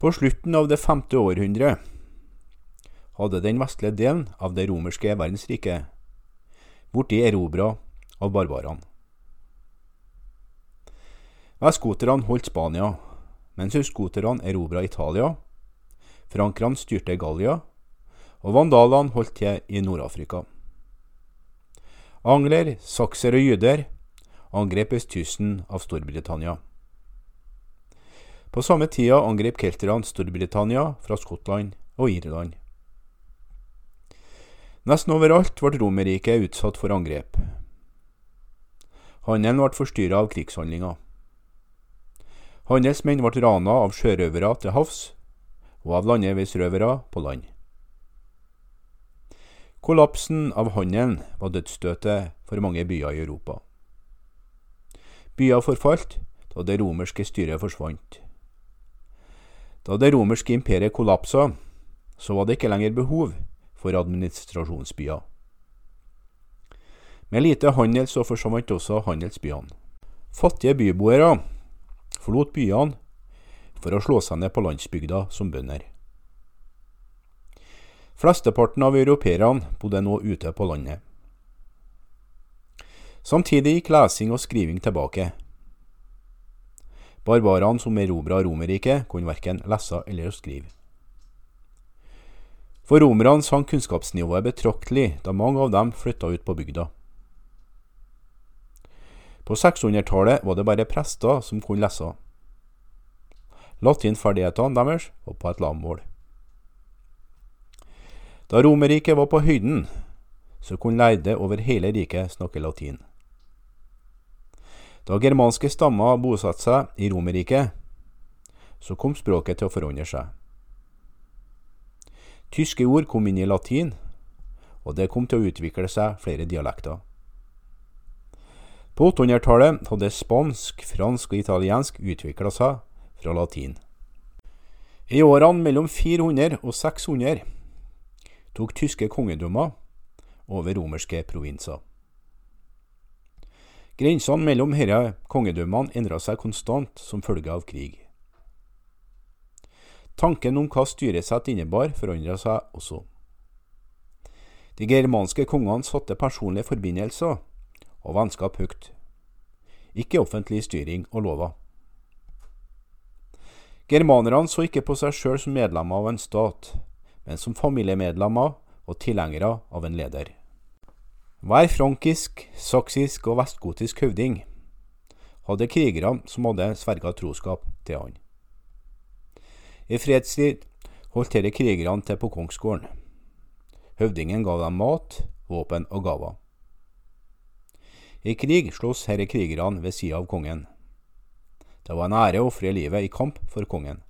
På slutten av det femte århundret hadde den vestlige delen av det romerske verdensriket blitt erobra av barbarene. Vestgoterne holdt Spania, mens østgoterne erobra Italia, frankerne styrte Gallia, og vandalene holdt til i Nord-Afrika. Angler, sakser og jøder angrep østkysten av Storbritannia. På samme tida angrep kelterne Storbritannia fra Skottland og Irland. Nesten overalt ble Romerriket utsatt for angrep. Handelen ble forstyrra av krigshandlinger. Handelsmenn ble rana av sjørøvere til havs og av landeveisrøvere på land. Kollapsen av handelen var dødsstøtet for mange byer i Europa. Byer forfalt da det romerske styret forsvant. Da det romerske imperiet kollapsa, så var det ikke lenger behov for administrasjonsbyer. Med lite handel så forsvant også handelsbyene. Fattige byboere forlot byene for å slå seg ned på landsbygda som bønder. Flesteparten av europeerne bodde nå ute på landet. Samtidig gikk lesing og skriving tilbake. Barbarene som erobra Romerriket, kunne verken lese eller skrive. For romerne sank kunnskapsnivået betraktelig da mange av dem flytta ut på bygda. På 600-tallet var det bare prester som kunne lese. Latinferdighetene deres var på et lavmål. Da Romerriket var på høyden, så kunne lærde over hele riket snakke latin. Da germanske stammer bosatte seg i Romerriket, så kom språket til å forandre seg. Tyske ord kom inn i latin, og det kom til å utvikle seg flere dialekter. På 800-tallet hadde spansk, fransk og italiensk utvikla seg fra latin. I årene mellom 400 og 600 tok tyske kongedømmer over romerske provinser. Grensene mellom disse kongedømmene endra seg konstant som følge av krig. Tanken om hva styresett innebar, forandra seg også. De germanske kongene satte personlige forbindelser og vennskap høyt, ikke offentlig styring og lover. Germanerne så ikke på seg sjøl som medlemmer av en stat, men som familiemedlemmer og tilhengere av en leder. Hver frankisk, saksisk og vestgotisk høvding hadde krigere som hadde sverga troskap til han. I fredstid holdt disse krigerne til på kongsgården. Høvdingen ga dem mat, våpen og gaver. I krig sloss disse krigerne ved sida av kongen. Det var en ære å ofre livet i kamp for kongen.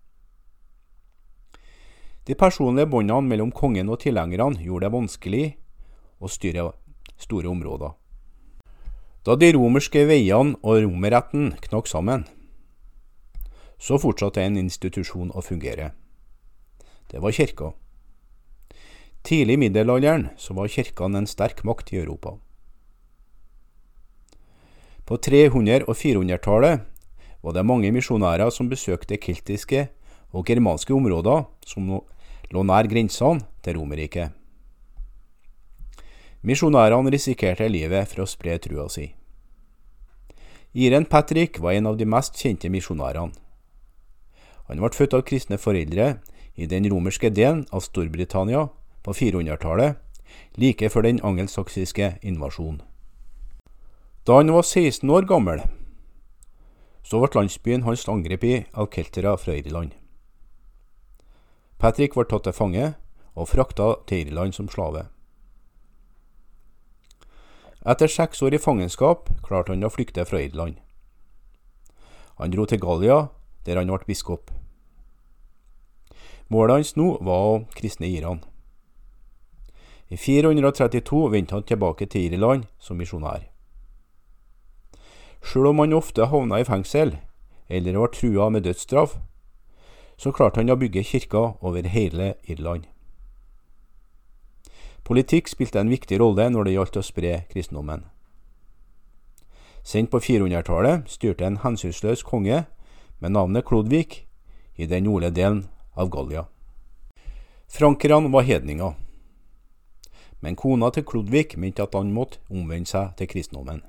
De personlige båndene mellom kongen og tilhengerne gjorde det vanskelig å styre store områder. Da de romerske veiene og romerretten knakk sammen, så fortsatte en institusjon å fungere. Det var kirka. Tidlig i middelalderen så var kirkene en sterk makt i Europa. På 300- og 400-tallet var det mange misjonærer som besøkte keltiske og germanske områder som lå nær grensene til Romerriket. Misjonærene risikerte livet for å spre trua si. Iren Patrick var en av de mest kjente misjonærene. Han ble født av kristne foreldre i den romerske delen av Storbritannia på 400-tallet, like før den angelsaksiske invasjonen. Da han var 16 år gammel, så ble landsbyen hans angrepet av keltere fra Irland. Patrick ble tatt til fange og frakta til Irland som slave. Etter seks år i fangenskap klarte han å flykte fra Irland. Han dro til Gallia, der han ble biskop. Målet hans nå var å kristne Iran. I 432 vendte han tilbake til Irland som misjonær. Sjøl om han ofte havna i fengsel, eller var trua med dødsstraff, så klarte han å bygge kirker over hele Irland. Politikk spilte en viktig rolle når det gjaldt å spre kristendommen. Sendt på 400-tallet styrte en hensynsløs konge med navnet Klodvik i den nordlige delen av Gallia. Frankerne var hedninger, men kona til Klodvik mente at han måtte omvende seg til kristendommen.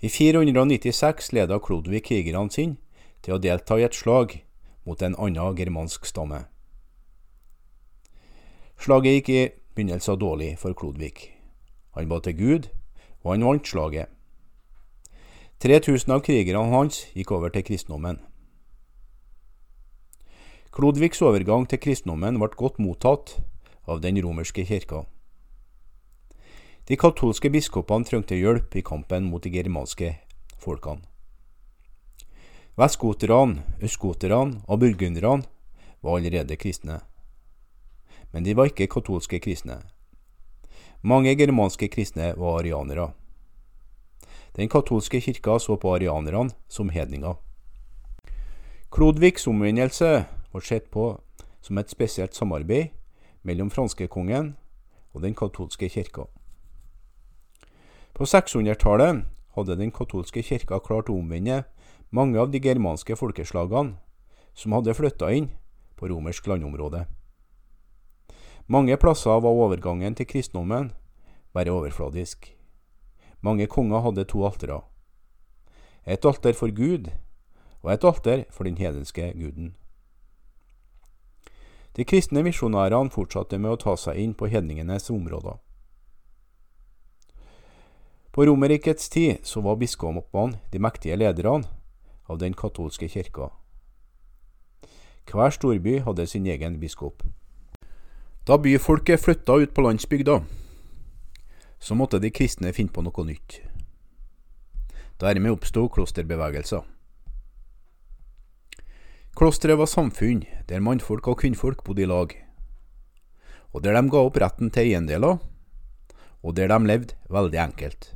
I 496 ledet Klodvik krigerne sine til å delta i et slag mot en annen germansk stamme. Slaget gikk i begynnelsen dårlig for Klodvik. Han ba til Gud, og han vant slaget. 3000 av krigerne hans gikk over til kristendommen. Klodviks overgang til kristendommen ble godt mottatt av den romerske kirka. De katolske biskopene trengte hjelp i kampen mot de germanske folkene. Vestgoterne, østgoterne og burgunderne var allerede kristne, men de var ikke katolske kristne. Mange germanske kristne var arianere. Den katolske kirka så på arianerne som hedninger. Klodvigs omvendelse var sett på som et spesielt samarbeid mellom franskekongen og den katolske kirka. På 600-tallet hadde den katolske kirka klart å omvende mange av de germanske folkeslagene som hadde flytta inn på romersk landområde. Mange plasser var overgangen til kristendommen bare overfladisk. Mange konger hadde to altere. Et alter for Gud og et alter for den hedenske guden. De kristne misjonærene fortsatte med å ta seg inn på hedningenes områder. På Romerrikets tid så var biskopene de mektige lederne av den katolske kirka. Hver storby hadde sin egen biskop. Da byfolket flytta ut på landsbygda, så måtte de kristne finne på noe nytt. Dermed oppsto klosterbevegelser. Klosteret var samfunn der mannfolk og kvinnfolk bodde i lag, og der de ga opp retten til eiendeler, og der de levde veldig enkelt.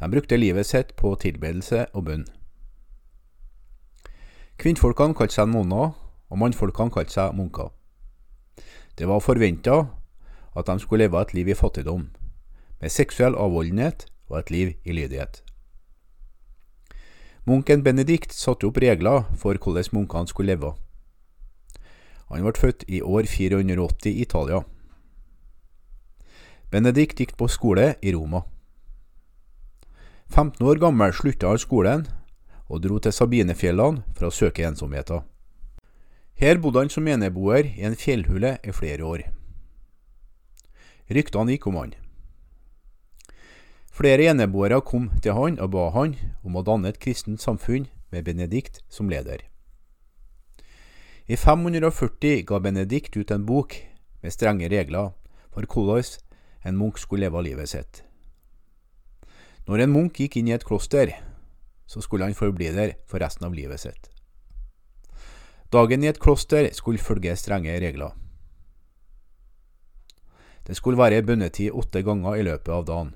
De brukte livet sitt på tilbedelse og bønn. Kvinnfolkene kalte seg nonner, og mannfolkene kalte seg munker. Det var forventa at de skulle leve et liv i fattigdom, med seksuell avholdenhet og et liv i lydighet. Munken Benedikt satte opp regler for hvordan munkene skulle leve. Han ble født i år 480 i Italia. Benedikt gikk på skole i Roma. 15 år gammel slutta han skolen og dro til Sabinefjellene for å søke ensomheten. Her bodde han som eneboer i en fjellhule i flere år. Ryktene gikk om han. Flere eneboere kom til han og ba han om å danne et kristent samfunn med Benedikt som leder. I 540 ga Benedikt ut en bok med strenge regler for hvordan en munk skulle leve livet sitt. Når en munk gikk inn i et kloster, så skulle han forbli der for resten av livet sitt. Dagen i et kloster skulle følge strenge regler. Det skulle være bønnetid åtte ganger i løpet av dagen.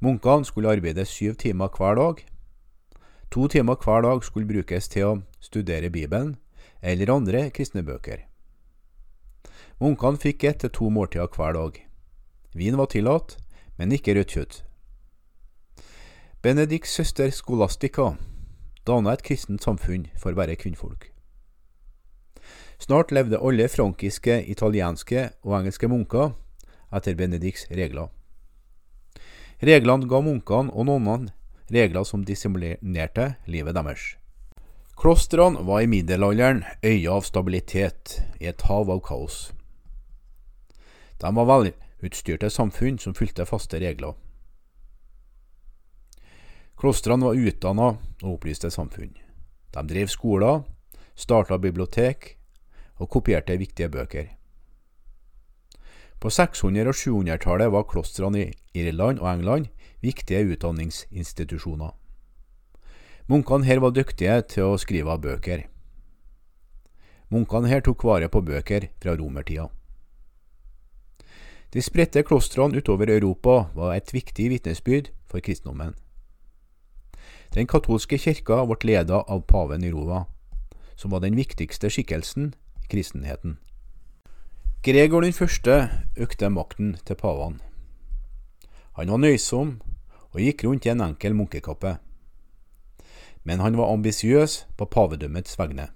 Munkene skulle arbeide syv timer hver dag. To timer hver dag skulle brukes til å studere Bibelen eller andre kristne bøker. Munkene fikk ett til to måltider hver dag. Vin var tillatt, men ikke rødt kjøtt. Benedikts søster Skolastika danna et kristent samfunn for bare kvinnfolk. Snart levde alle frankiske, italienske og engelske munker etter Benedikts regler. Reglene ga munkene og nonnene regler som dissimulerte livet deres. Klostrene var i middelalderen øya av stabilitet i et hav av kaos. De var velutstyrte samfunn som fulgte faste regler. Klostrene var utdanna og opplyste samfunn. De drev skoler, starta bibliotek og kopierte viktige bøker. På 600- og 700-tallet var klostrene i Irland og England viktige utdanningsinstitusjoner. Munkene her var dyktige til å skrive bøker. Munkene her tok vare på bøker fra romertida. De spredte klostrene utover Europa var et viktig vitnesbyrd for kristendommen. Den katolske kirka ble ledet av paven i Roma, som var den viktigste skikkelsen kristenheten. Gregor den første økte makten til pavene. Han var nøysom og gikk rundt i en enkel munkekappe. Men han var ambisiøs på pavedømmets vegne.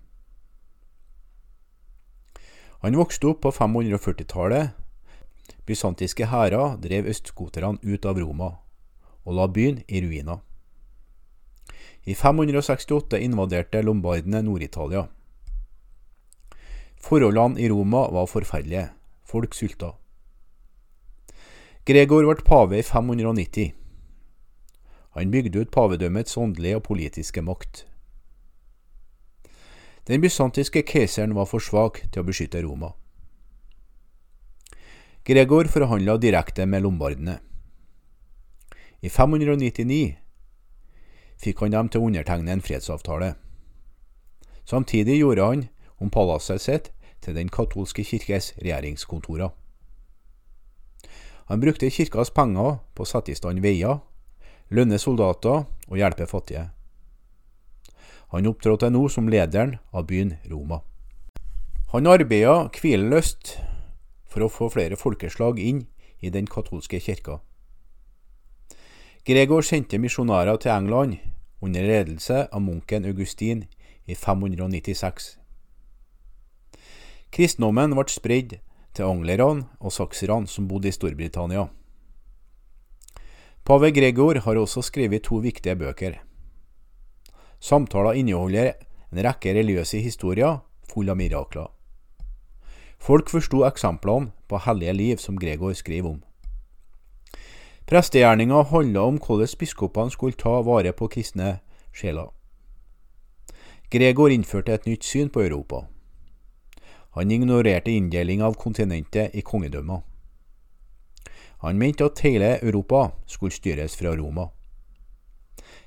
Han vokste opp på 540-tallet. Bysantiske hærer drev østgoterne ut av Roma og la byen i ruiner. I 568 invaderte lombardene Nord-Italia. Forholdene i Roma var forferdelige. Folk sulta. Gregor ble pave i 590. Han bygde ut pavedømmets åndelige og politiske makt. Den bysantiske keiseren var for svak til å beskytte Roma. Gregor forhandla direkte med lombardene. I 599 fikk han dem til å undertegne en fredsavtale. Samtidig gjorde han om palasset sitt til Den katolske kirkes regjeringskontorer. Han brukte kirkas penger på å sette i stand veier, lønne soldater og hjelpe fattige. Han opptrådte nå som lederen av byen Roma. Han arbeida hvileløst for å få flere folkeslag inn i den katolske kirka. Gregor sendte misjonærer til England under ledelse av munken Augustin i 596. Kristendommen ble spredd til anglerne og sakserne som bodde i Storbritannia. Pave Gregor har også skrevet to viktige bøker. Samtaler inneholder en rekke religiøse historier fulle av mirakler. Folk forsto eksemplene på hellige liv som Gregor skriver om. Prestegjerninga handla om hvordan biskopene skulle ta vare på kristne sjeler. Gregor innførte et nytt syn på Europa. Han ignorerte inndeling av kontinentet i kongedømmer. Han mente at hele Europa skulle styres fra Roma.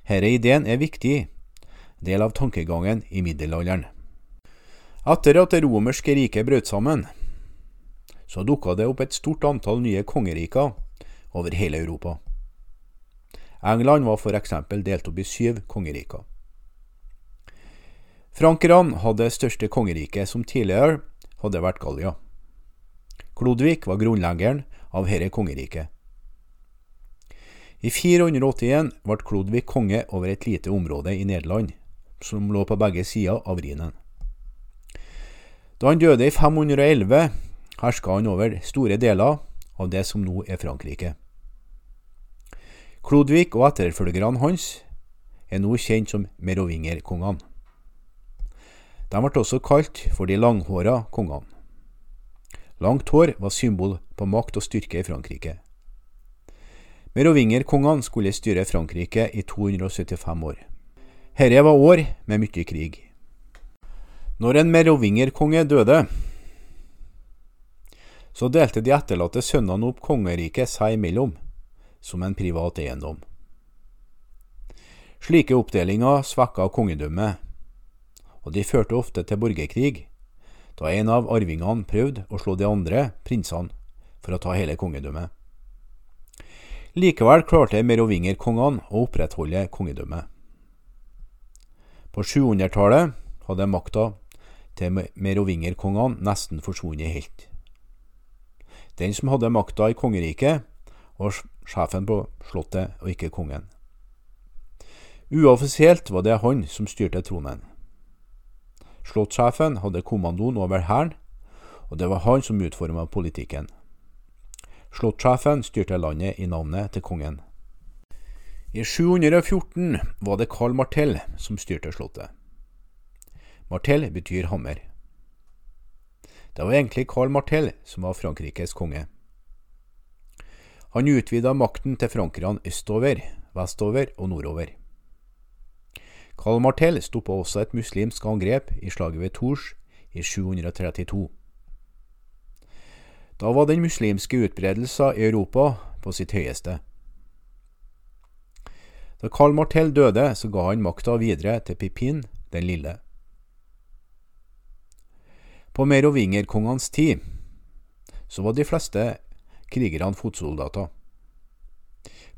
Denne ideen er viktig, del av tankegangen i middelalderen. Etter at det romerske riket brøt sammen, så dukka det opp et stort antall nye kongeriker over hele Europa. England var f.eks. delt opp i syv kongeriker. Frankerne hadde det største kongeriket som tidligere hadde vært Gallia. Klodvik var grunnleggeren av herre kongeriket. I 481 ble Klodvik konge over et lite område i Nederland, som lå på begge sider av Rhinen. Da han døde i 511, herska han over store deler av det som nå er Frankrike. Klodvik og etterfølgerne hans er nå kjent som merovingerkongene. De ble også kalt for de langhåra kongene. Langt hår var symbol på makt og styrke i Frankrike. Merovingerkongene skulle styre Frankrike i 275 år. Herre var år med mye krig. Når en merovingerkonge døde, så delte de etterlatte sønnene opp kongeriket seg imellom, som en privat eiendom. Slike oppdelinger svekka kongedømmet og de førte ofte til borgerkrig, da en av arvingene prøvde å slå de andre prinsene for å ta hele kongedømmet. Likevel klarte merovingerkongene å opprettholde kongedømmet. På 700-tallet hadde makta til merovingerkongene nesten forsvunnet helt. Den som hadde makta i kongeriket, var sjefen på slottet og ikke kongen. Uoffisielt var det han som styrte tronen. Slottssjefen hadde kommandoen over hæren, og det var han som utforma politikken. Slottssjefen styrte landet i navnet til kongen. I 714 var det Karl Martell som styrte slottet. Martell betyr hammer. Det var egentlig Karl Martell som var Frankrikes konge. Han utvida makten til frankerne østover, vestover og nordover. Karl Martell stoppa også et muslimsk angrep i slaget ved Tours i 732. Da var den muslimske utbredelsen i Europa på sitt høyeste. Da Karl Martell døde, så ga han makta videre til Pipin den lille. På merovingerkongenes tid så var de fleste krigerne fotsoldater.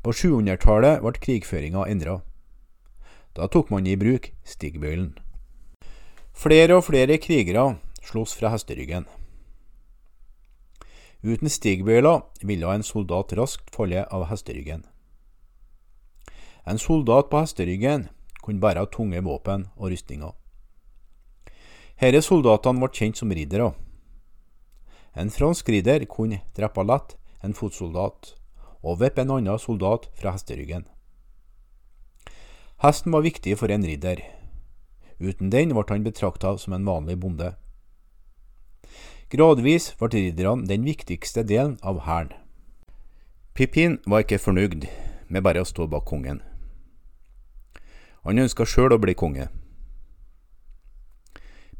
På 700-tallet ble krigføringa endra. Da tok man i bruk stigbøylen. Flere og flere krigere sloss fra hesteryggen. Uten stigbøyler ville en soldat raskt falle av hesteryggen. En soldat på hesteryggen kunne bære tunge våpen og rustninger. Disse soldatene ble kjent som riddere. En fransk ridder kunne drepe lett en fotsoldat og vippe en annen soldat fra hesteryggen. Hesten var viktig for en ridder. Uten den ble han betrakta som en vanlig bonde. Gradvis ble ridderne den viktigste delen av hæren. Pippin var ikke fornøyd med bare å stå bak kongen. Han ønska sjøl å bli konge.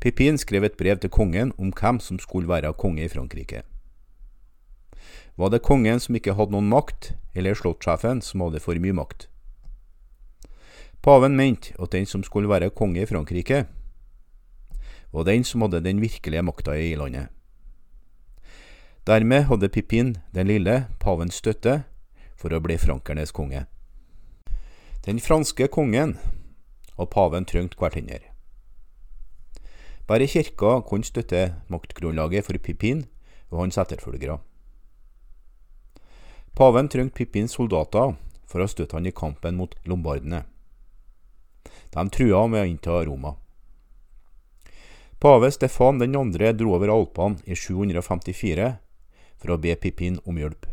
Pippin skrev et brev til kongen om hvem som skulle være konge i Frankrike. Var det kongen som ikke hadde noen makt, eller slottssjefen som hadde for mye makt? Paven mente at den som skulle være konge i Frankrike, var den som hadde den virkelige makta i landet. Dermed hadde Pippin den lille pavens støtte for å bli frankernes konge. Den franske kongen og paven trengte hverandre. Bare kirka kunne støtte maktgrunnlaget for Pippin og hans etterfølgere. Paven trengte Pippins soldater for å støtte han i kampen mot lombardene. De trua med å innta Roma. Pave Stefan 2. dro over Alpene i 754 for å be Pippin om hjelp.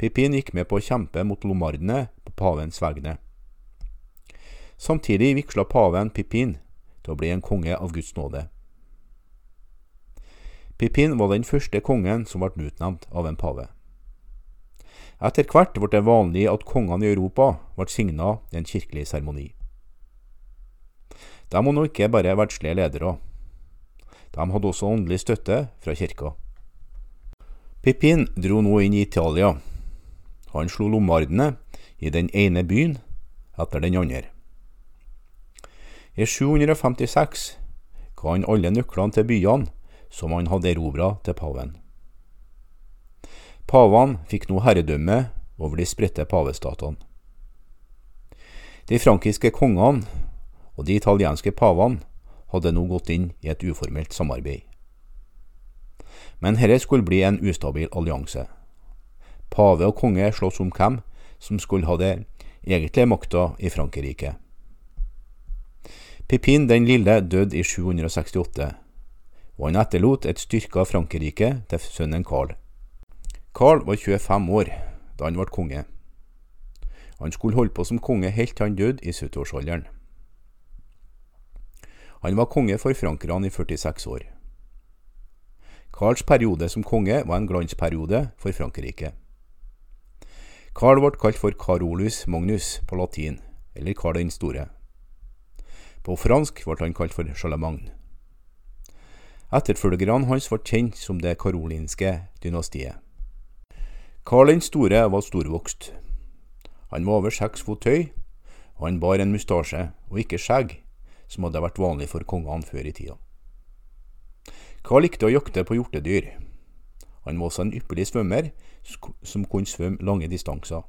Pippin gikk med på å kjempe mot lomardene på pavens vegne. Samtidig vigsla paven Pippin til å bli en konge av Guds nåde. Pippin var den første kongen som ble utnevnt av en pave. Etter hvert ble det vanlig at kongene i Europa ble signa i en kirkelig seremoni. De nå ikke bare verdslige ledere. De hadde også åndelig støtte fra kirka. Pippin dro nå inn i Italia. Han slo lommardene i den ene byen etter den andre. I 756 ga han alle nøklene til byene som han hadde erobra til paven. Pavene fikk nå herredømme over de spredte pavestatene. De frankiske kongene og de italienske pavene hadde nå gått inn i et uformelt samarbeid. Men dette skulle bli en ustabil allianse. Pave og konge sloss om hvem som skulle ha det egentlige makta i Frankrike. Pipin den lille døde i 768, og han etterlot et styrka Frankrike til sønnen Karl. Karl var 25 år da han ble konge. Han skulle holde på som konge helt til han døde i 70-årsalderen. Han var konge for frankerne i 46 år. Karls periode som konge var en glansperiode for Frankrike. Karl ble kalt for Carolus Magnus på latin, eller Karl den store. På fransk ble han kalt for Charlemagne. Etterfølgerne hans ble kjent som det karolinske dynastiet. Karl den store var storvokst. Han var over seks fot høy, og han bar en mustasje og ikke skjegg, som hadde vært vanlig for kongene før i tida. Karl likte å jakte på hjortedyr. Han var også en ypperlig svømmer som kunne svømme lange distanser.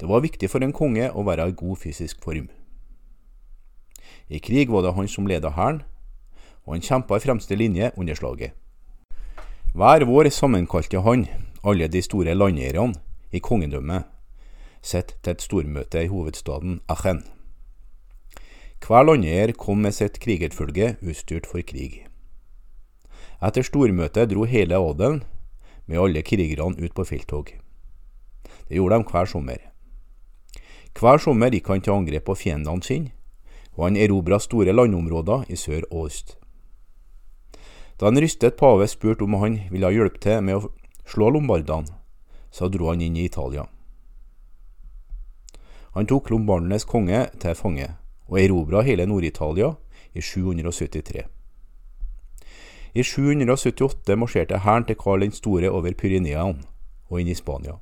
Det var viktig for en konge å være i god fysisk form. I krig var det han som ledet hæren, og han kjempa i fremste linje under slaget. Hver vår sammenkalte han alle de store landeierne i kongedømmet sitt til et stormøte i hovedstaden Aachen. Hver landeier kom med sitt krigerfølge utstyrt for krig. Etter stormøtet dro hele adelen med alle krigerne ut på felttog. Det gjorde de hver sommer. Hver sommer gikk han til angrep på fiendene sine, og han erobra store landområder i sør og øst. Da en rystet pave spurte om han ville hjelpe til med å slå lombardene, så dro han inn i Italia. Han tok lombardenes konge til fange, og erobra hele Nord-Italia i 773. I 778 marsjerte hæren til Karl den store over Pyreneene og inn i Spania.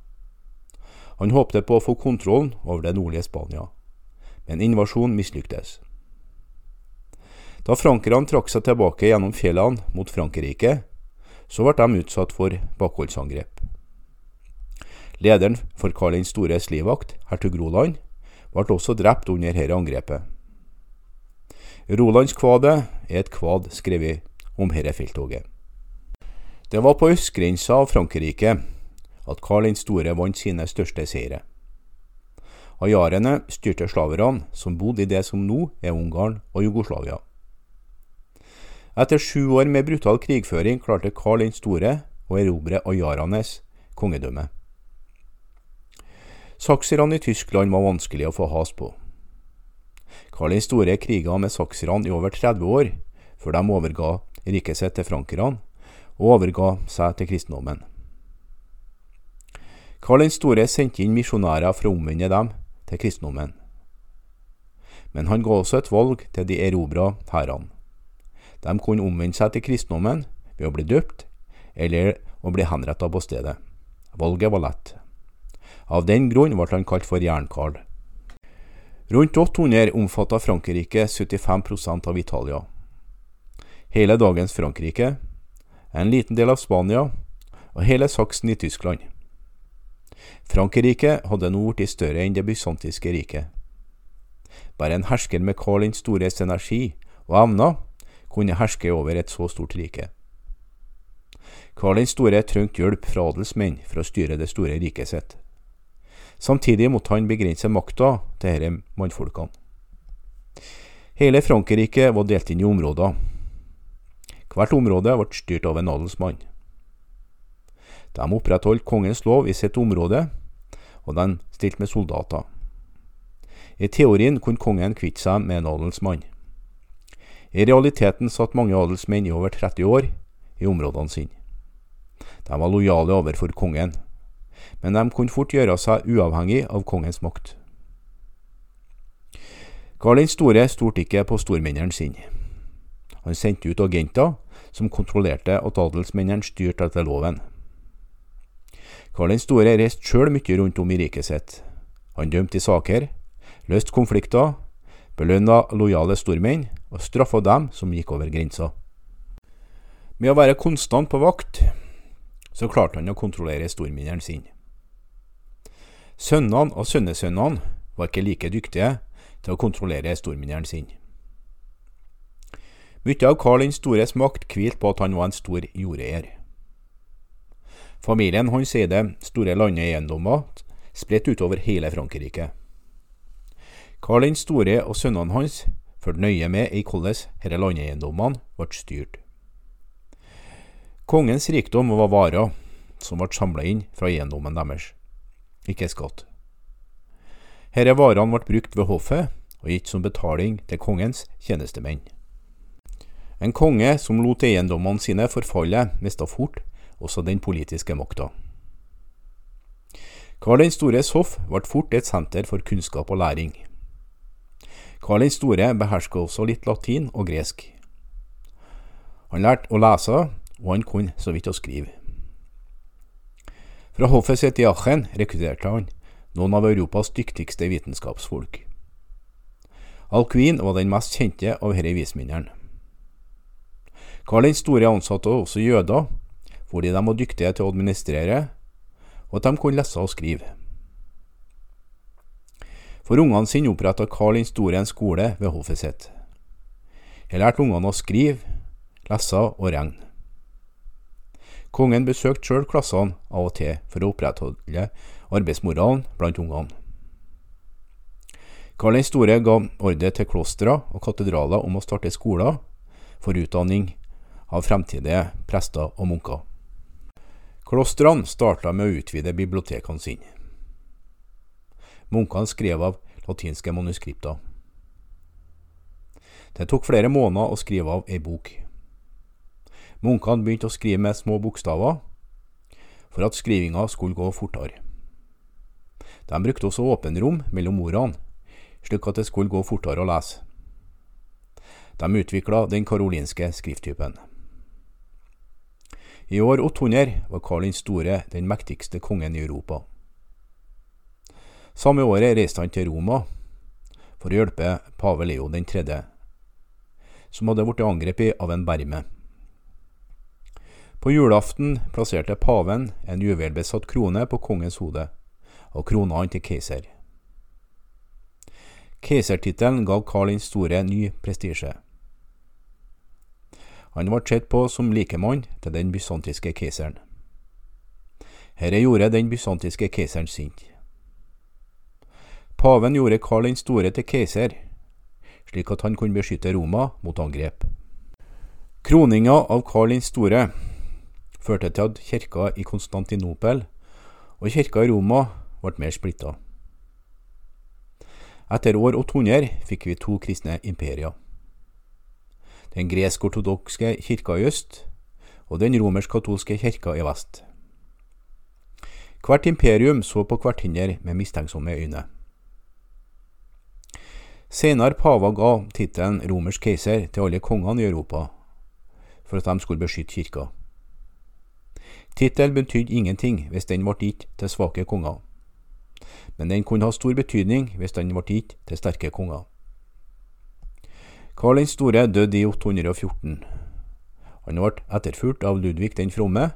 Han håpte på å få kontrollen over det nordlige Spania, men invasjonen mislyktes. Da frankerne trakk seg tilbake gjennom fjellene mot Frankrike, så ble de utsatt for bakholdsangrep. Lederen for Karl den stores livvakt, hertug Roland, ble også drept under dette angrepet. Rolandskvadet er et kvad skrevet om dette felttoget. Det var på østgrensa av Frankrike at Karl den store vant sine største seire. Ajarene styrte slaverne som bodde i det som nå er Ungarn og Jugoslavia. Etter sju år med brutal krigføring klarte Karl den store å erobre Ajaranes kongedømme. Sakserne i Tyskland var vanskelig å få has på. Karl den store kriga med sakserne i over 30 år, før de overga riket sitt til frankerne og overga seg til kristendommen. Karl den store sendte inn misjonærer for å omvende dem til kristendommen. Men han ga også et valg til de erobra hærene. De kunne omvende seg til kristendommen ved å bli døpt eller å bli henretta på stedet. Valget var lett. Av den grunn ble han kalt for Jern-Karl. Rundt 800 omfatta Frankrike 75% av Italia. Hele dagens Frankrike, en liten del av Spania og hele Saksen i Tyskland. Frankrike hadde nå blitt større enn det bysantiske riket. Bare en hersker med Karl den stores energi og evner kunne herske over et så stort rike. Karl den store trengte hjelp fra adelsmenn for å styre det store riket sitt. Samtidig måtte han begrense makta til disse mannfolkene. Hele Frankrike var delt inn i områder. Hvert område ble styrt av en adelsmann. De opprettholdt kongens lov i sitt område, og de stilte med soldater. I teorien kunne kongen kvitte seg med en adelsmann. I realiteten satt mange adelsmenn i over 30 år i områdene sine. De var lojale overfor kongen, men de kunne fort gjøre seg uavhengig av kongens makt. Karl den store stolte ikke på stormennene sine. Han sendte ut agenter som kontrollerte at adelsmennene styrte etter loven. Karl den store reiste sjøl mye rundt om i riket sitt. Han dømte i saker, løste konflikter, belønna lojale stormenn og straffa dem som gikk over grensa. Med å være konstant på vakt, så klarte han å kontrollere storminneren sin. Sønnene og sønnesønnene var ikke like dyktige til å kontrollere storminneren sin. Mye av Karl den stores makt hvilte på at han var en stor jordeier. Familien hans eide store landeiendommer spredt utover hele Frankrike. Karl den store og sønnene hans fulgte nøye med i hvordan disse landeiendommene ble styrt. Kongens rikdom var varer som ble samla inn fra eiendommen deres, ikke skatt. Disse varene ble brukt ved hoffet og gitt som betaling til kongens tjenestemenn. En konge som lot eiendommene sine forfalle, mista fort også den politiske makta. Karl den stores hoff ble fort et senter for kunnskap og læring. Karl den store beherska også litt latin og gresk. Han lærte å lese, og han kunne så vidt å skrive. Fra hoffet sitt i Aachen rekrutterte han noen av Europas dyktigste vitenskapsfolk. Alcuin var den mest kjente av disse vismennene. Karl den store ansatte også jøder, fordi de var dyktige til å administrere, og at de kunne lese og skrive. For ungene sine oppretta Karl den store en skole ved hoffet sitt. Her lærte ungene å skrive, lese og regne. Kongen besøkte sjøl klassene av og til for å opprettholde arbeidsmoralen blant ungene. Karl den store ga ordre til klostre og katedraler om å starte skoler for utdanning av fremtidige prester og munker. Klostrene starta med å utvide bibliotekene sine. Munkene skrev av latinske manuskripter. Det tok flere måneder å skrive av ei bok. Munkene begynte å skrive med små bokstaver for at skrivinga skulle gå fortere. De brukte også åpenrom mellom ordene, slik at det skulle gå fortere å lese. De utvikla den karolinske skrifttypen. I år 800 var Karl den store den mektigste kongen i Europa. Samme året reiste han til Roma for å hjelpe pave Leo 3., som hadde blitt angrepet av en berme. På julaften plasserte paven en juvelbesatt krone på kongens hode, og krona han til keiser. Keisertittelen gav Karl den store ny prestisje. Han ble sett på som likemann til den bysantiske keiseren. Dette gjorde den bysantiske keiseren sint. Paven gjorde Karl den store til keiser, slik at han kunne beskytte Roma mot angrep. Kroninga av Karl den store førte til at kirka i Konstantinopel og kirka i Roma ble mer splitta. Etter år 800 fikk vi to kristne imperier. Den gresk-ortodokske kirka i øst og den romersk-katolske kirka i vest. Hvert imperium så på hverandre med mistenksomme øyne. Senere pava ga tittelen romersk keiser til alle kongene i Europa, for at de skulle beskytte kirka. Tittelen betydde ingenting hvis den ble gitt til svake konger, men den kunne ha stor betydning hvis den ble gitt til sterke konger. Karl den store døde i 814. Han ble etterfulgt av Ludvig den fromme.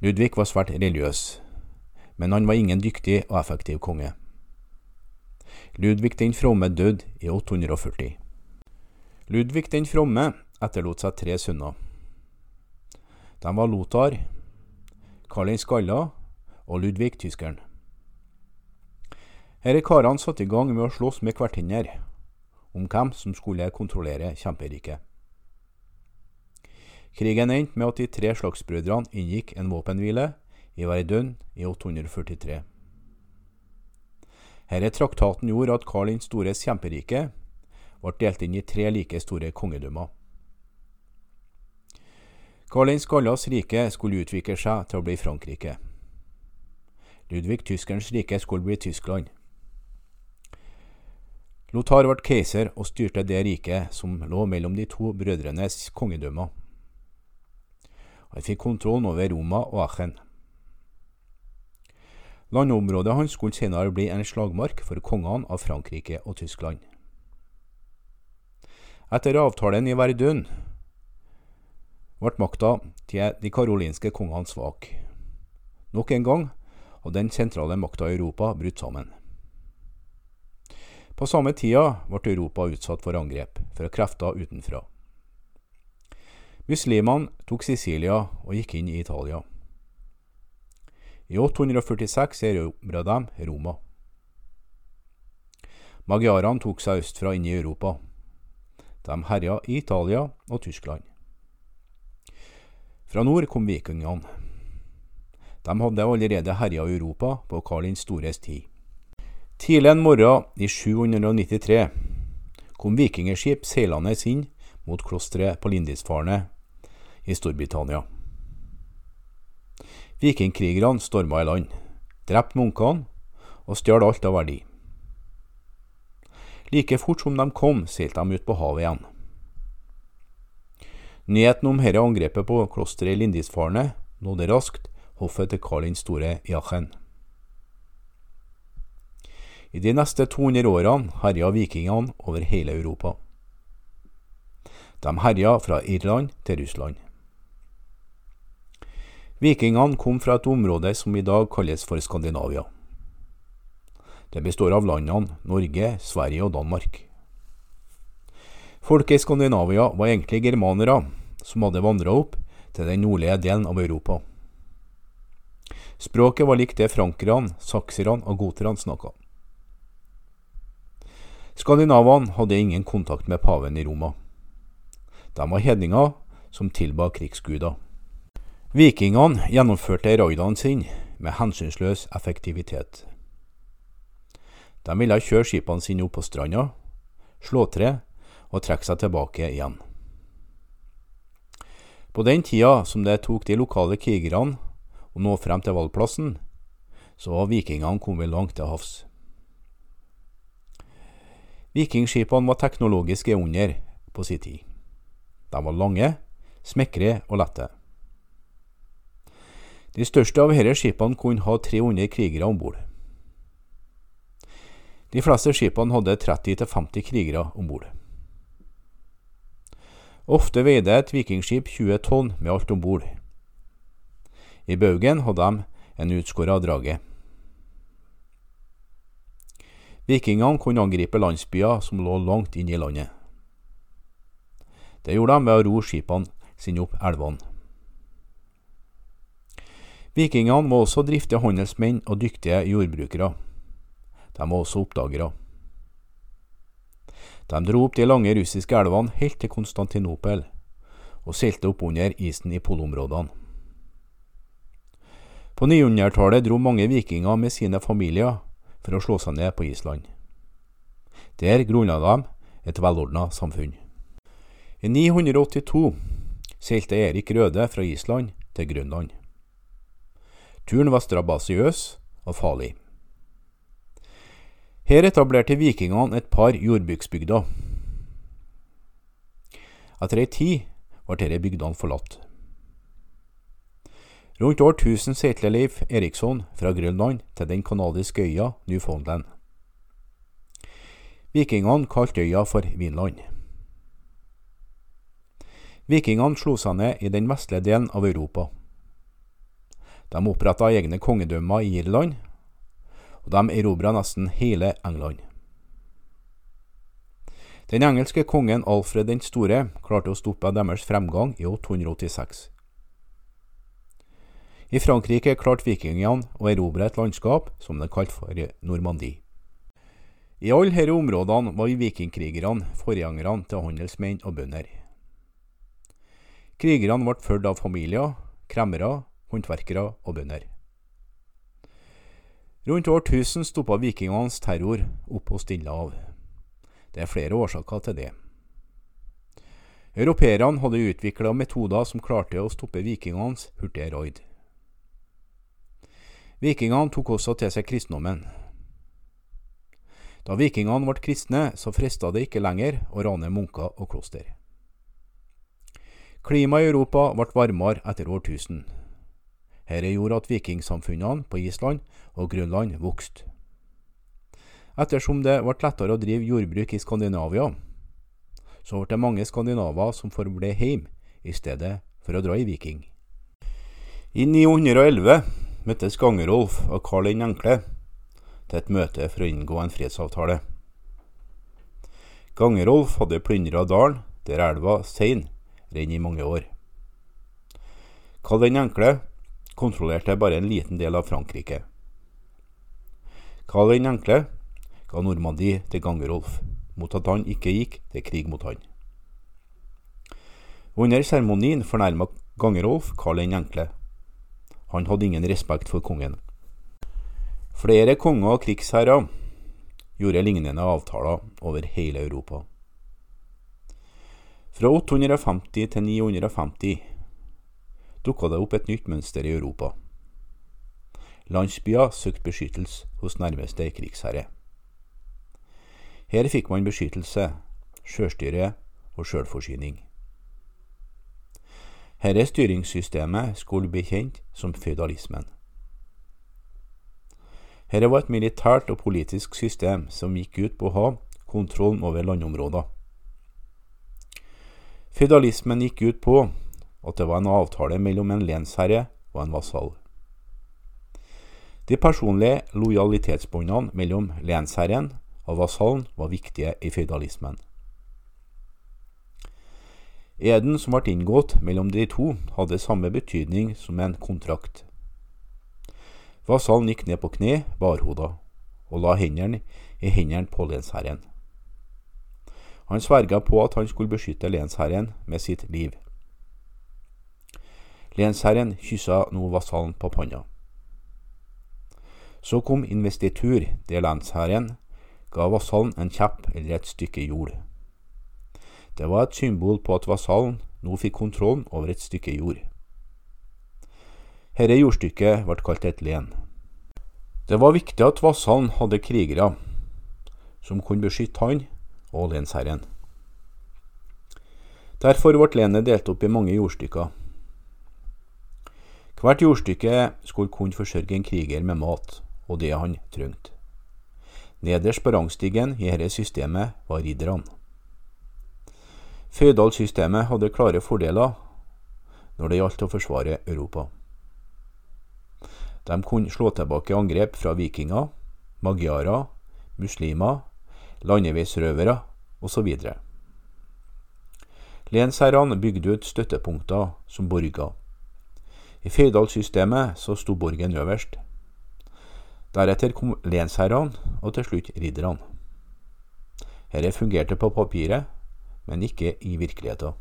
Ludvig var svært religiøs, men han var ingen dyktig og effektiv konge. Ludvig den fromme døde i 840. Ludvig den fromme etterlot seg tre sønner. De var Lothar, Karl den skalla og Ludvig tyskeren. Her er karene satt i gang med å slåss med hverandre om hvem som skulle kontrollere kjemperiket. Krigen endte med at de tre slagsbrødrene inngikk en våpenhvile i Verdun i 843. Herre traktaten gjorde at Karl den stores kjemperike ble delt inn i tre like store kongedømmer. Karl den skallas rike skulle utvikle seg til å bli Frankrike. Ludvig tyskerens rike skulle bli Tyskland. Lothar ble keiser og styrte det riket som lå mellom de to brødrenes kongedømmer. Han fikk kontrollen over Roma og Aachen. Landområdet hans skulle senere bli en slagmark for kongene av Frankrike og Tyskland. Etter avtalen i Verdun ble makta til de karolinske kongene svak. Nok en gang hadde den sentrale makta i Europa brutt sammen. På samme tida ble Europa utsatt for angrep fra krefter utenfra. Muslimene tok Sicilia og gikk inn i Italia. I 846 erobra de Roma. Magiarene tok seg østfra inn i Europa. De herja i Italia og Tyskland. Fra nord kom vikingene. De hadde allerede herja Europa på Karl den stores tid. Tidlig en morgen i 793 kom vikingskip seilende inn mot klosteret på Lindisfarne i Storbritannia. Vikingkrigerne storma i land, drepte munkene og stjal alt av verdi. Like fort som de kom, seilte de ut på havet igjen. Nyheten om dette angrepet på klosteret i Lindisfarne nådde raskt hoffet til Karl den store i Aachen. I de neste 200 årene herja vikingene over hele Europa. De herja fra Irland til Russland. Vikingene kom fra et område som i dag kalles for Skandinavia. Det består av landene Norge, Sverige og Danmark. Folket i Skandinavia var egentlig germanere som hadde vandra opp til den nordlige delen av Europa. Språket var likt det frankerne, sakserne og goterne snakka. Skandinavene hadde ingen kontakt med paven i Roma. De var hedninger som tilba krigsguder. Vikingene gjennomførte raidene sine med hensynsløs effektivitet. De ville kjøre skipene sine opp på stranda, slå tre og trekke seg tilbake igjen. På den tida som det tok de lokale krigerne å nå frem til valgplassen, så var vikingene kommet langt til havs. Vikingskipene var teknologiske under på sin tid. De var lange, smekre og lette. De største av disse skipene kunne ha 300 krigere om bord. De fleste skipene hadde 30-50 krigere om bord. Ofte veide et vikingskip 20 tonn med alt om bord. I baugen hadde de en utskåra drage. Vikingene kunne angripe landsbyer som lå langt inne i landet. Det gjorde de ved å ro skipene sine opp elvene. Vikingene var også driftige handelsmenn og dyktige jordbrukere. De var også oppdagere. De dro opp de lange russiske elvene helt til Konstantinopel, og seilte opp under isen i polområdene. På 900-tallet dro mange vikinger med sine familier for å slå seg ned på Island. Der grunna de et velordna samfunn. I 982 seilte Erik Røde fra Island til Grønland. Turen var strabasiøs og farlig. Her etablerte vikingene et par jordbruksbygder. Etter ei tid ble disse bygdene forlatt. Rundt år 1000 seilte Leif Eriksson fra Grønland til den kanadiske øya Newfoundland. Vikingene kalte øya for Vinland. Vikingene slo seg ned i den vestlige delen av Europa. De oppretta egne kongedømmer i Irland og de erobra nesten hele England. Den engelske kongen Alfred den store klarte å stoppe deres fremgang i 886. I Frankrike klarte vikingene å erobre et landskap som de kalte for Normandie. I alle disse områdene var vikingkrigerne forgjengerne til handelsmenn og bønder. Krigerne ble fulgt av familier, kremmere, håndverkere og bønder. Rundt år 1000 stoppa vikingenes terror opp på Stillehav. Det er flere årsaker til det. Europeerne hadde utvikla metoder som klarte å stoppe vikingenes hurtige raid. Vikingene tok også til seg kristendommen. Da vikingene ble kristne, så frista det ikke lenger å rane munker og kloster. Klimaet i Europa ble varmere etter årtusen. Dette gjorde at vikingsamfunnene på Island og Grønland vokste. Ettersom det ble lettere å drive jordbruk i Skandinavia, så ble det mange skandinaver som forble hjemme i stedet for å dra i viking. I 911 møttes Gangerolf og Karl den enkle til et møte for å inngå en fredsavtale. Gangerolf hadde plyndra dalen der elva Sein renner i mange år. Karl den enkle kontrollerte bare en liten del av Frankrike. Karl den enkle ga Normandie til Gangerolf, mot at han ikke gikk til krig mot han. Under seremonien fornærma Gangerolf Karl den enkle. Han hadde ingen respekt for kongen. Flere konger og krigsherrer gjorde lignende avtaler over hele Europa. Fra 850 til 950 dukka det opp et nytt mønster i Europa. Landsbyer søkte beskyttelse hos nærmeste krigsherre. Her fikk man beskyttelse, sjølstyre og sjølforsyning. Dette styringssystemet skulle bli kjent som føydalismen. Dette var et militært og politisk system som gikk ut på å ha kontrollen over landområder. Føydalismen gikk ut på at det var en avtale mellom en lensherre og en vasall. De personlige lojalitetsbåndene mellom lensherren og vasallen var viktige i føydalismen. Eden som ble inngått mellom de to, hadde samme betydning som en kontrakt. Vasallen gikk ned på kne, barhoda, og la hendene i hendene på lensherren. Han sverga på at han skulle beskytte lensherren med sitt liv. Lensherren kyssa nå vasallen på panna. Så kom investitur, der lensherren ga vasallen en kjepp eller et stykke jord. Det var et symbol på at vasallen nå fikk kontrollen over et stykke jord. Herre jordstykket ble kalt et len. Det var viktig at vasallen hadde krigere som kunne beskytte han og lensherren. Derfor ble lenet delt opp i mange jordstykker. Hvert jordstykke skulle kunne forsørge en kriger med mat og det han trengte. Nederst på rangstigen i dette systemet var ridderne. Føydalsystemet hadde klare fordeler når det gjaldt å forsvare Europa. De kunne slå tilbake angrep fra vikinger, magyarer, muslimer, landeveisrøvere osv. Lensherrene bygde ut støttepunkter som borger. I føydalssystemet så sto borgen øverst. Deretter kom lensherrene, og til slutt ridderne. Dette fungerte på papiret, men ikke i virkeligheten.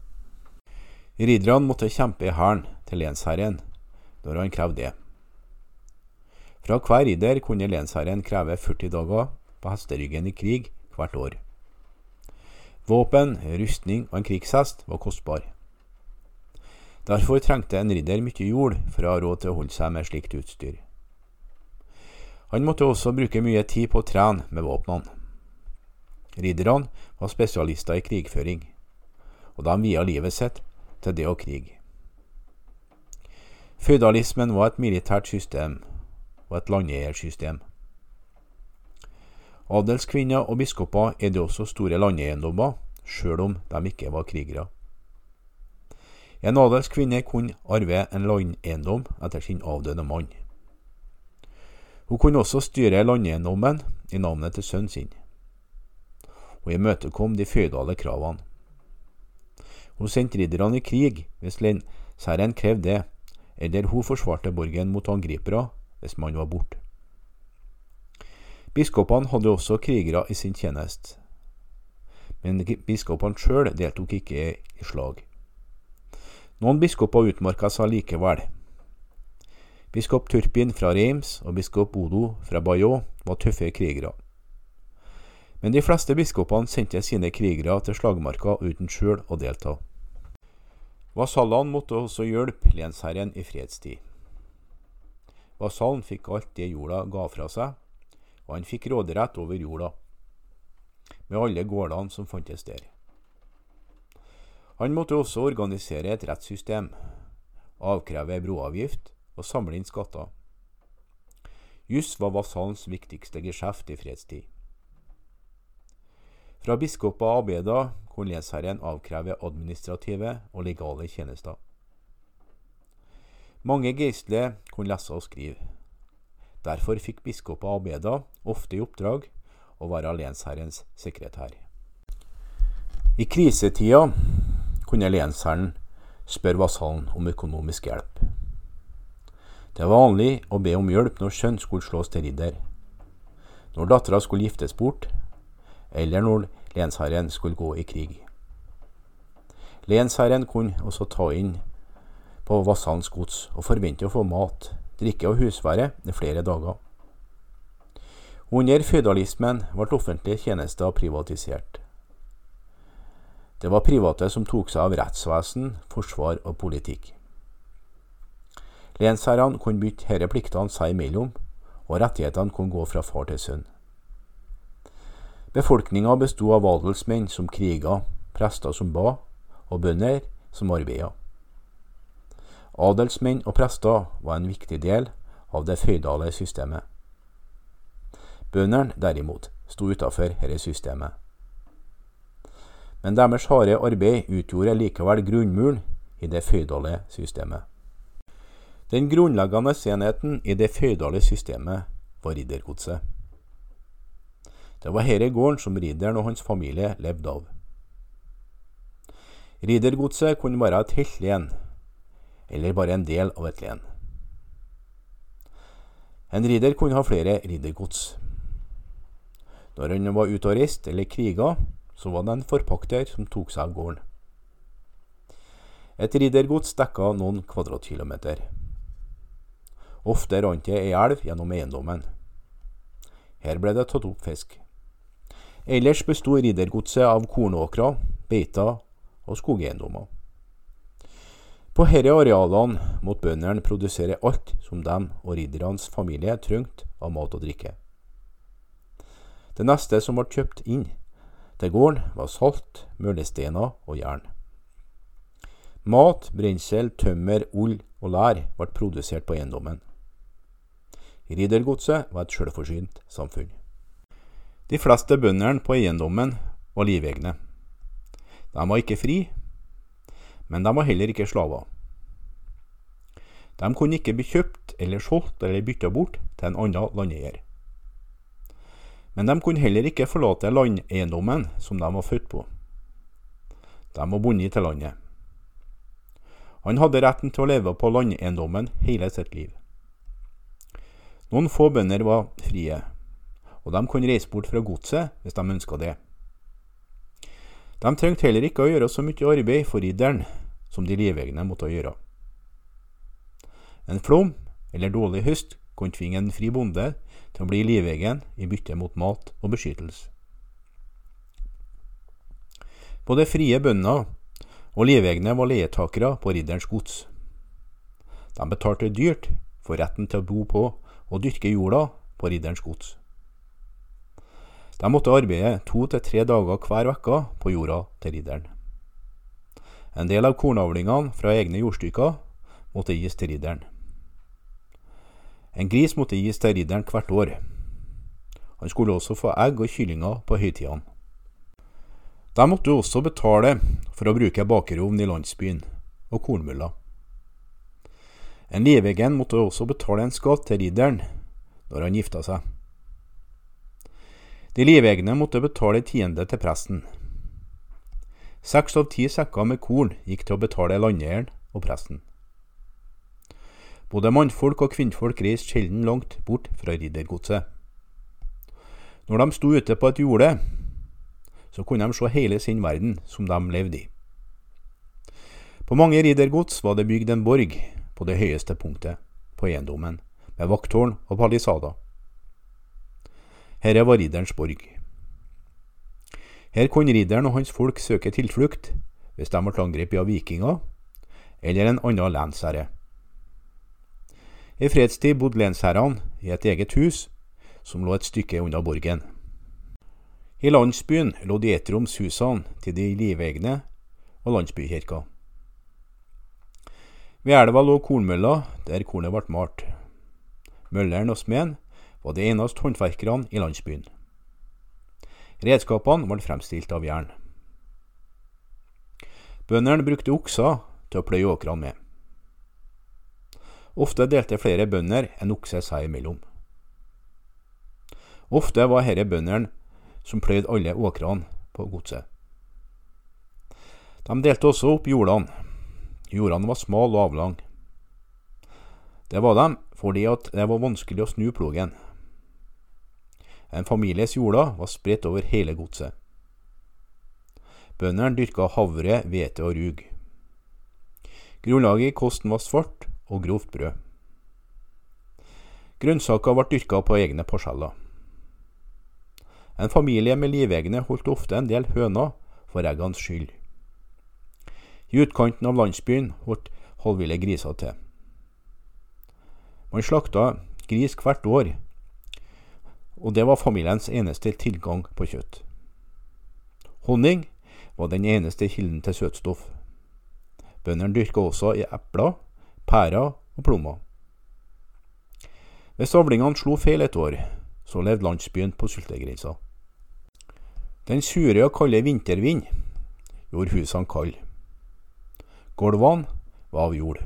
Ridderne måtte kjempe i hæren til lensherren når han krevde det. Fra hver ridder kunne lensherren kreve 40 dager på hesteryggen i krig hvert år. Våpen, rustning og en krigshest var kostbar. Derfor trengte en ridder mye jord for å ha råd til å holde seg med slikt utstyr. Han måtte også bruke mye tid på å trene med våpnene. Ridderne var spesialister i krigføring, og de via livet sitt til det å krige. Føydalismen var et militært system og et landeiersystem. Adelskvinner og biskoper eide også store landeiendommer, sjøl om de ikke var krigere. En adelsk kvinne kunne arve en landeiendom etter sin avdøde mann. Hun kunne også styre landeiendommen i navnet til sønnen sin, og imøtekom de føydale kravene. Hun sendte ridderne i krig hvis lensherren krevde det, eller hun forsvarte borgen mot angripere hvis man var borte. Biskopene hadde også krigere i sin tjeneste, men biskopene sjøl deltok ikke i slag. Noen biskoper utmarka seg likevel. Biskop Turpin fra Reims og biskop Bodo fra Bayeux var tøffe krigere. Men de fleste biskopene sendte sine krigere til slagmarka uten sjøl å delta. Vasallene måtte også hjelpe lensherren i fredstid. Vasallen fikk alt det jorda ga fra seg, og han fikk råderett over jorda, med alle gårdene som fantes der. Han måtte også organisere et rettssystem, avkreve broavgift og samle inn skatter. Juss var vasalens viktigste geskjeft i fredstid. Fra biskoper og arbeider kunne lensherren avkreve administrative og legale tjenester. Mange geistlige kunne lese og skrive. Derfor fikk biskoper og arbeider ofte i oppdrag å være lensherrens sekretær. I krisetida kunne lensherren spørre vasallen om økonomisk hjelp. Det var vanlig å be om hjelp når sønn skulle slås til ridder, når dattera skulle giftes bort, eller når lensherren skulle gå i krig. Lensherren kunne også ta inn på vassalens gods og forvente å få mat, drikke og husvære i flere dager. Under føydalismen ble offentlige tjenester privatisert. Det var private som tok seg av rettsvesen, forsvar og politikk. Lensherrene kunne bytte disse pliktene seg imellom, og rettighetene kunne gå fra far til sønn. Befolkninga besto av adelsmenn som kriga, prester som ba, og bønder som arbeida. Adelsmenn og prester var en viktig del av det føydale systemet. Bøndene, derimot, sto utafor dette systemet. Men deres harde arbeid utgjorde likevel grunnmuren i det føydale systemet. Den grunnleggende enheten i det føydale systemet var riddergodset. Det var herre gården som ridderen og hans familie levde av. Riddergodset kunne være et helt len, eller bare en del av et len. En ridder kunne ha flere riddergods. Når han var ute og reiste eller kriga, så var det en forpakter som tok seg av gården. Et riddergods dekka noen kvadratkilometer. Ofte rant det ei elv gjennom eiendommen. Her ble det tatt opp fisk. Ellers besto riddergodset av kornåkre, beiter og skogeiendommer. På disse arealene måtte bøndene produsere alt som dem og riddernes familie trengte av mat og drikke. Det neste som ble kjøpt inn til gården, var salt, møllesteiner og jern. Mat, brensel, tømmer, ull og lær ble produsert på eiendommen. Riddergodset var et selvforsynt samfunn. De fleste bøndene på eiendommen var livegne. De var ikke fri, men de var heller ikke slaver. De kunne ikke bli kjøpt eller solgt eller bytta bort til en annen landeier. Men de kunne heller ikke forlate landeiendommen som de var født på. De var bundet til landet. Han hadde retten til å leve på landeiendommen hele sitt liv. Noen få bønder var frie, og de kunne reise bort fra godset hvis de ønska det. De trengte heller ikke å gjøre så mye arbeid for ridderen, som de livegne måtte gjøre. En flom eller dårlig høst kunne tvinge en fri bonde til å bli livegen i bytte mot mat og beskyttelse. Både frie bønder og livegne var leietakere på ridderens gods. De betalte dyrt for retten til å bo på og dyrke jorda på ridderens gods. De måtte arbeide to til tre dager hver uke på jorda til ridderen. En del av kornavlingene fra egne jordstykker måtte gis til ridderen. En gris måtte gis til ridderen hvert år. Han skulle også få egg og kyllinger på høytidene. De måtte også betale for å bruke bakerovn i landsbyen og kornmølla. En livegen måtte også betale en skatt til ridderen når han gifta seg. De livegne måtte betale tiende til presten. Seks av ti sekker med korn gikk til å betale landeieren og presten. Både mannfolk og kvinnfolk reiste sjelden langt bort fra riddergodset. Når de sto ute på et jorde, så kunne de se hele sin verden som de levde i. På mange riddergods var det bygd en borg på det høyeste punktet på eiendommen, med vakttårn og palisader. Herre var ridderens borg. Her kunne ridderen og hans folk søke tilflukt hvis de ble angrepet av vikinger eller en annen lensherre. I fredstid bodde lensherrene i et eget hus som lå et stykke unna borgen. I landsbyen lå de ettromshusene til de livegne og landsbykirka. Ved elva lå kornmølla der kornet ble malt. Mølleren og smeden var de eneste håndverkerne i landsbyen. Redskapene ble fremstilt av jern. Bøndene brukte okser til å pløye åkrene med. Ofte delte flere bønder en okse seg imellom. Ofte var herre bøndene som pløyde alle åkrene på godset. De delte også opp jordene. Jordene var smale og avlange. Det var dem fordi det var vanskelig å snu plogen. En families jorder var spredt over hele godset. Bøndene dyrka havre, hvete og rug. Grunnlaget i kosten var svart og grovt brød. Grønnsaker ble dyrka på egne parseller. En familie med livegne holdt ofte en del høner for eggenes skyld. I utkanten av landsbyen holdt halvville griser til. Man slakta gris hvert år, og det var familiens eneste tilgang på kjøtt. Honning var den eneste kilden til søtstoff. Bøndene dyrka også i epler, pærer og plommer. Hvis avlingene slo feil et år, så levde landsbyen på sultegrensa. Den sure og kalde vintervind gjorde husene kalde. Gulvene var av jord.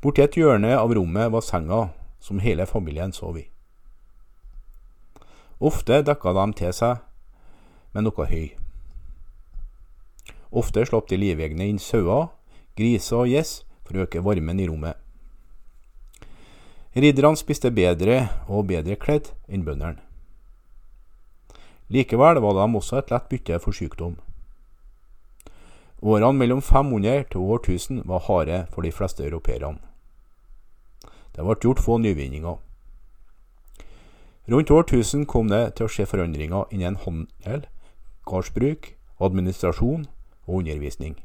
Borti et hjørne av rommet var senga som hele familien sov i. Ofte dekka de til seg med noe høy. Ofte slapp de livegne inn sauer, griser og gjess for å øke varmen i rommet. Ridderne spiste bedre og bedre kledd enn bøndene. Likevel var de også et lett bytte for sykdom. Årene mellom 500 til år 1000 var harde for de fleste europeerne. Det ble gjort få nyvinninger. Rundt år 1000 kom det til å skje forandringer innen handel, gårdsbruk, administrasjon og undervisning.